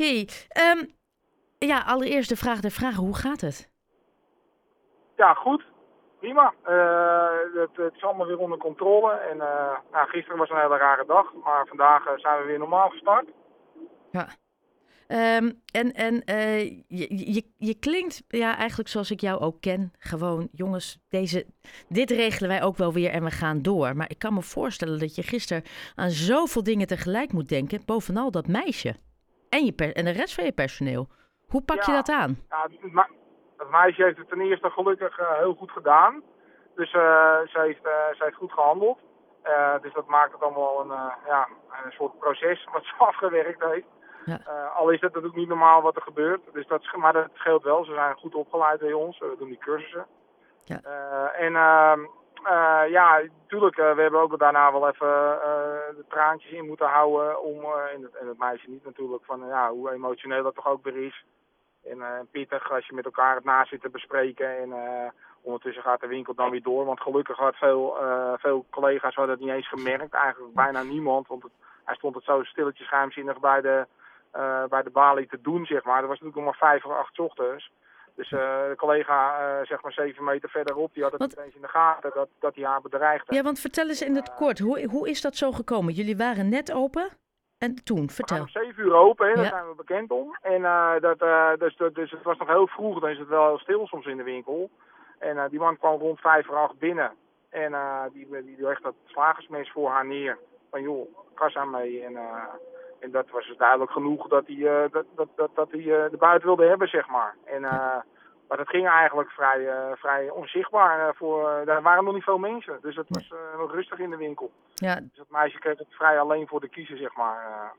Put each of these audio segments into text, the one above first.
Hey, ehm, ja, allereerst de vraag der vragen. Hoe gaat het? Ja, goed. Prima. Uh, het, het, is allemaal weer onder controle. En uh, nou, gisteren was een hele rare dag, maar vandaag uh, zijn we weer normaal gestart. Ja. Um, en en je, je, je klinkt ja, eigenlijk zoals ik jou ook ken. Gewoon, jongens, deze, dit regelen wij ook wel weer en we gaan door. Maar ik kan me voorstellen dat je gisteren aan zoveel dingen tegelijk moet denken. Bovenal dat meisje. En, je en de rest van je personeel. Hoe pak je dat aan? Ja, het meisje heeft het ten eerste gelukkig uh, heel goed gedaan. Dus uh, ze, heeft, uh, ze heeft goed gehandeld. dus dat maakt het allemaal een, ja, een soort proces wat ze afgewerkt heeft. Ja. al is het natuurlijk niet normaal wat er gebeurt. Dus dat, maar dat scheelt wel. Ze zijn goed opgeleid bij ons. We doen die cursussen. Ja. en ehm, ja, natuurlijk, we hebben ook daarna wel even de traantjes in moeten houden. Om, en, het, en het meisje niet natuurlijk, van ja, hoe emotioneel dat toch ook weer is. En uh, pittig als je met elkaar het na zit te bespreken. En ondertussen gaat de winkel dan weer door. Want gelukkig had veel, uh, veel collega's hadden het niet eens gemerkt. Eigenlijk bijna niemand. Want het, hij stond het zo stilletjes geheimzinnig bij de, bij de balie te doen, zeg maar. Dat was natuurlijk nog maar vijf of acht ochtends. Dus de collega, zeg maar zeven meter verderop, die had het niet eens in de gaten dat, dat hij haar bedreigde. Ja, want vertel eens in het kort, hoe, hoe is dat zo gekomen? Jullie waren net open? En toen, vertel. We om 7 uur open, hè, daar zijn we bekend om. En uh, dat, uh, dus, dus het was nog heel vroeg, dan is het wel heel stil soms in de winkel. En uh, die man kwam rond 5 voor 8 binnen. En die, die, die legt dat slagersmes voor haar neer. Van joh, kassa mee. En, en dat was dus duidelijk genoeg dat hij dat, dat, dat, dat hij de buiten wilde hebben, zeg maar. En maar dat ging eigenlijk vrij, vrij onzichtbaar. Voor, daar waren nog niet veel mensen. Dus het was nog rustig in de winkel. Ja. Dus dat meisje kreeg het vrij alleen voor de kiezer, zeg maar.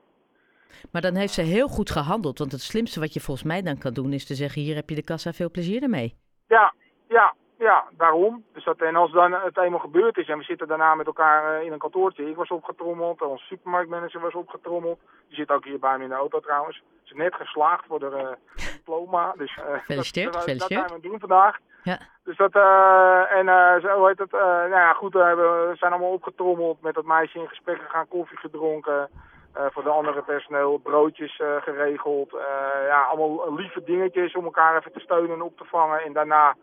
Maar dan heeft ze heel goed gehandeld. Want het slimste wat je volgens mij dan kan doen... is te zeggen, hier heb je de kassa, veel plezier ermee. Ja, ja, ja, daarom. Dus dat, en als dan het eenmaal gebeurd is en we zitten daarna met elkaar in een kantoortje. Ik was opgetrommeld, onze supermarktmanager was opgetrommeld. Die zit ook hier bij me in de auto trouwens. Ze is net geslaagd voor de diploma. Dus uh, gefeliciteerd, dat, dat zijn we doen vandaag. Ja. Dus dat, uh, en zo heet het, nou ja goed, we zijn allemaal opgetrommeld, met dat meisje in gesprek gegaan, koffie gedronken. voor de andere personeel broodjes geregeld. ja, allemaal lieve dingetjes om elkaar even te steunen en op te vangen. En daarna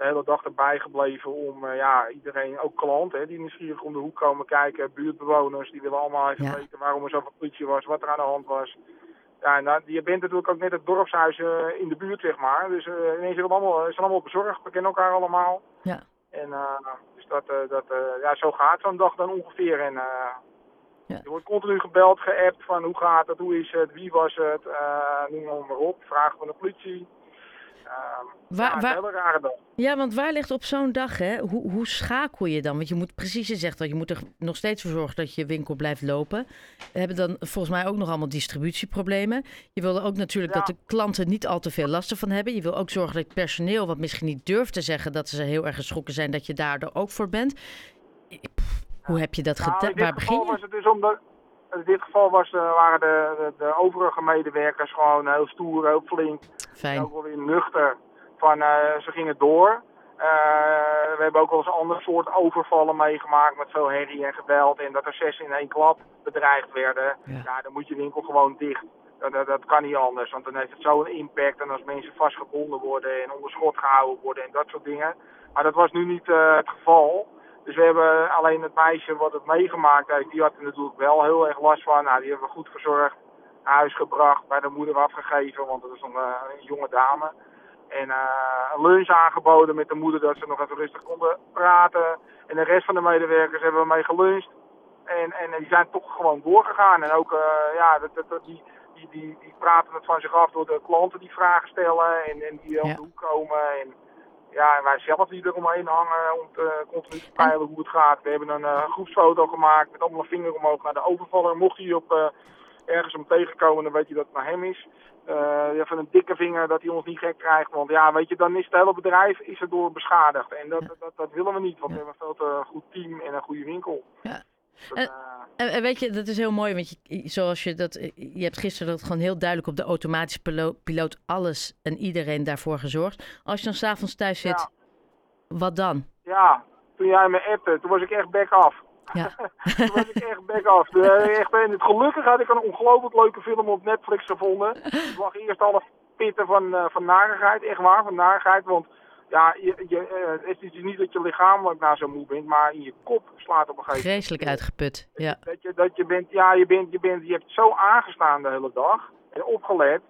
de hele dag erbij gebleven om ja, iedereen, ook klanten, die nieuwsgierig om de hoek komen kijken. Buurtbewoners, die willen allemaal even weten waarom er zoveel politie was, wat er aan de hand was. Ja, nou, je bent natuurlijk ook net het dorpshuis uh, in de buurt, zeg maar. Dus uh, ineens zijn we allemaal, zijn allemaal bezorgd. We kennen elkaar allemaal. Ja. En dus dat, dat, ja, zo gaat zo'n dag dan ongeveer. En ja. je wordt continu gebeld, geappt van hoe gaat het, hoe is het, wie was het, noem maar op. Vragen van de politie. Waar, ja, waar, hele rare dag. Ja, want waar ligt op zo'n dag, hè? Hoe, hoe schakel je dan? Want je moet precies, je zegt dat je moet er nog steeds voor zorgen dat je winkel blijft lopen. We hebben dan volgens mij ook nog allemaal distributieproblemen. Je wil ook natuurlijk dat de klanten niet al te veel last van hebben. Je wil ook zorgen dat het personeel, wat misschien niet durft te zeggen dat ze heel erg geschrokken zijn, dat je daar er ook voor bent. hoe heb je dat nou, gedaan? Waar begin je? Was het dus omdat, in dit geval was, uh, waren de, de, de, overige medewerkers gewoon heel stoer, heel flink. Fijn. Ook wel weer nuchter. Van, uh, ze gingen door. Uh, we hebben ook wel eens een ander soort overvallen meegemaakt met veel herrie en geweld. En dat er zes in één klap bedreigd werden. Ja, ja dan moet je winkel gewoon dicht. Dat, dat, kan niet anders, want dan heeft het zo'n impact. En als mensen vastgebonden worden en onder schot gehouden worden en dat soort dingen. Maar dat was nu niet het geval. Dus we hebben alleen het meisje wat het meegemaakt heeft, die had er natuurlijk wel heel erg last van. Nou, die hebben we goed verzorgd, huis gebracht, bij de moeder afgegeven, want dat is nog een, jonge dame. En uh, een lunch aangeboden met de moeder, dat ze nog even rustig konden praten. En de rest van de medewerkers hebben we mee geluncht. En, en die zijn toch gewoon doorgegaan. En ook, uh, ja, dat, dat, die, die, die, die praten het van zich af door de klanten die vragen stellen en, en die op de hoek komen. En, ja, en wij zelf die eromheen hangen om te, continu te peilen hoe het gaat. We hebben een uh, groepsfoto gemaakt met allemaal vinger omhoog naar de overvaller. Mocht hij op ergens om tegenkomen, dan weet je dat het naar hem is. Uh, even een dikke vinger dat hij ons niet gek krijgt. Want ja, weet je, dan is het hele bedrijf is erdoor beschadigd. En dat, dat, dat, willen we niet, want we hebben een veel te goed team en een goede winkel. Ja. Eh, en, en, weet je, dat is heel mooi, want je, zoals je dat, je hebt gisteren dat gewoon heel duidelijk op de automatische piloot, alles en iedereen daarvoor gezorgd. Als je dan s'avonds thuis zit, wat dan? Ja, toen jij me appte, toen was ik echt back af. Ja. Toen was ik echt back af. echt, en gelukkig had ik een ongelooflijk leuke film op Netflix gevonden. Het lag eerst alle pitten van, uh, van narigheid, echt waar, van narigheid. Want ja, je, je, uh, het is niet dat je lichamelijk naar zo moe bent, maar in je kop slaat op een gegeven moment. Vreselijk uitgeput, ja. Dat je, dat je bent, ja, je bent, je bent, je hebt zo aangestaan de hele dag en opgelet.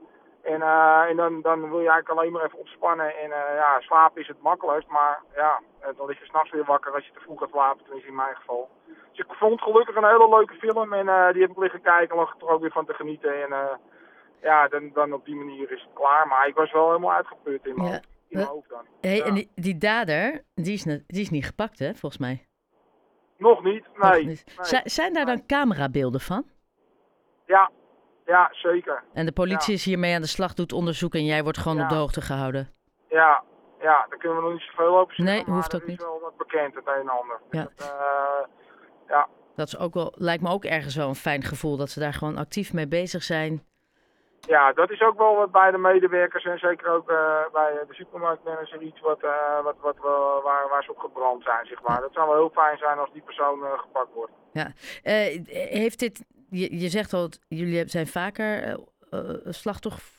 En, uh, en dan, dan wil je eigenlijk alleen maar even ontspannen. En uh, ja, slapen is het makkelijkst. Maar ja, dan lig je s'nachts weer wakker als je te vroeg gaat slapen. Tenminste in mijn geval. Dus ik vond gelukkig een hele leuke film. En uh, die heb ik liggen kijken. En lag er ook weer van te genieten. En ja, dan, dan op die manier is het klaar. Maar ik was wel helemaal uitgeput in mijn, ja. in mijn hoofd dan. Hey, ja. En die, die dader, die is, die is niet gepakt hè, volgens mij? Nog niet, nee. Nog niet. nee. Zijn daar dan camerabeelden van? Ja, ja, zeker. En de politie is hiermee aan de slag, doet onderzoek en jij wordt gewoon ja. op de hoogte gehouden? Ja, ja, daar kunnen we nog niet zoveel over zeggen. Nee, hoeft ook niet. is wel wat bekend, het een en ander. Ja. Dat, uh, ja. dat is ook wel, lijkt me ook ergens wel een fijn gevoel dat ze daar gewoon actief mee bezig zijn. Ja, dat is ook wel wat bij de medewerkers en zeker ook uh, bij de supermarktmanager iets wat, uh, wat, wat, uh, waar, waar ze op gebrand zijn, zeg maar. Dat zou wel heel fijn zijn als die persoon gepakt wordt. Ja, heeft dit je, je zegt al, jullie zijn vaker uh, uh, slachtoffer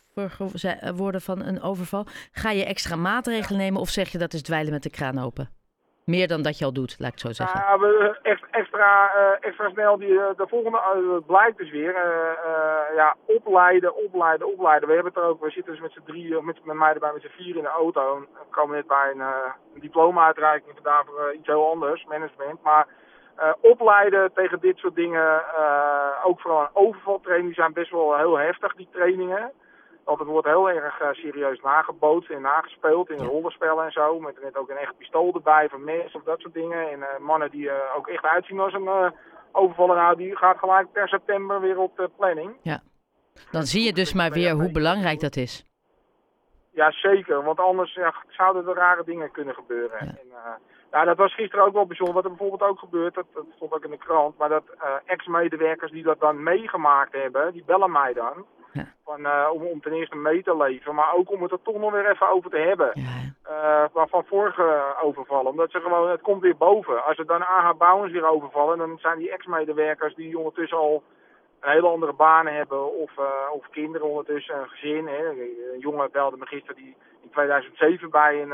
worden van een overval. Ga je extra maatregelen nemen of zeg je dat is dweilen met de kraan open? Meer dan dat je al doet, laat ik het zo zeggen. Ja, we, extra, extra snel, die, de volgende blijkt dus weer. ja, opleiden, opleiden, opleiden. We hebben het er ook, we zitten dus met z'n drie, met, met mij erbij met z'n vier in de auto. En we komen net bij een, diploma-uitreiking vandaag voor iets heel anders, management. Maar uh, opleiden tegen dit soort dingen, uh, ook vooral overvaltraining, die zijn best wel heel heftig, die trainingen. Want het wordt heel erg uh, serieus nagebootst en nagespeeld in rollenspellen en zo. Met, met ook een echt pistool erbij van mensen of dat soort dingen. En mannen die ook echt uitzien als een overvaller, nou, die gaat gelijk per september weer op de planning. Ja, dan zie je dus maar weer hoe belangrijk dat is. Ja, zeker. Want anders ja, zouden er rare dingen kunnen gebeuren. Ja. En, ja, dat was gisteren ook wel bijzonder. Wat er bijvoorbeeld ook gebeurt, dat, dat stond ook in de krant. Maar dat uh, ex-medewerkers die dat dan meegemaakt hebben, die bellen mij dan. Ja. Van, uh, om, om ten eerste mee te leven, maar ook om het er toch nog weer even over te hebben. Ja. Uh, van vorige overvallen. Omdat ze gewoon, het komt weer boven. Als er dan AH Bouwens weer overvallen, dan zijn die ex-medewerkers die ondertussen al een hele andere banen hebben of, uh, of kinderen ondertussen, een gezin. Hè. Een jongen belde me gisteren die in 2007 bij een,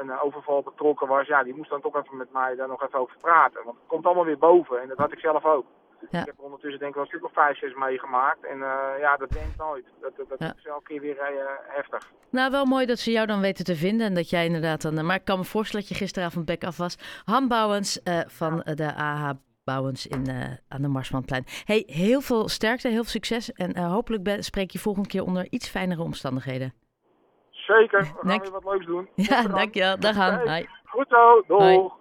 een overval betrokken was. Ja, die moest dan toch even met mij daar nog even over praten. Want het komt allemaal weer boven en dat had ik zelf ook. Ja. Ik heb er ondertussen denk ik wel een stuk of vijf, zes meegemaakt. En uh, ja, dat wint nooit. Dat, dat, dat Ja. is elke keer weer uh, heftig. Nou, wel mooi dat ze jou dan weten te vinden en dat jij inderdaad dan... Maar ik kan me voorstellen dat je gisteravond back af was. Han Bouwens uh, van de AH Bouwens in, aan de Marsmanplein. Hey, heel veel sterkte, heel veel succes. En hopelijk spreek je volgende keer onder iets fijnere omstandigheden. Zeker, we gaan weer wat leuks doen. Ja, dankjewel. Dag Han. Hey, goed zo, doeg. Hoi.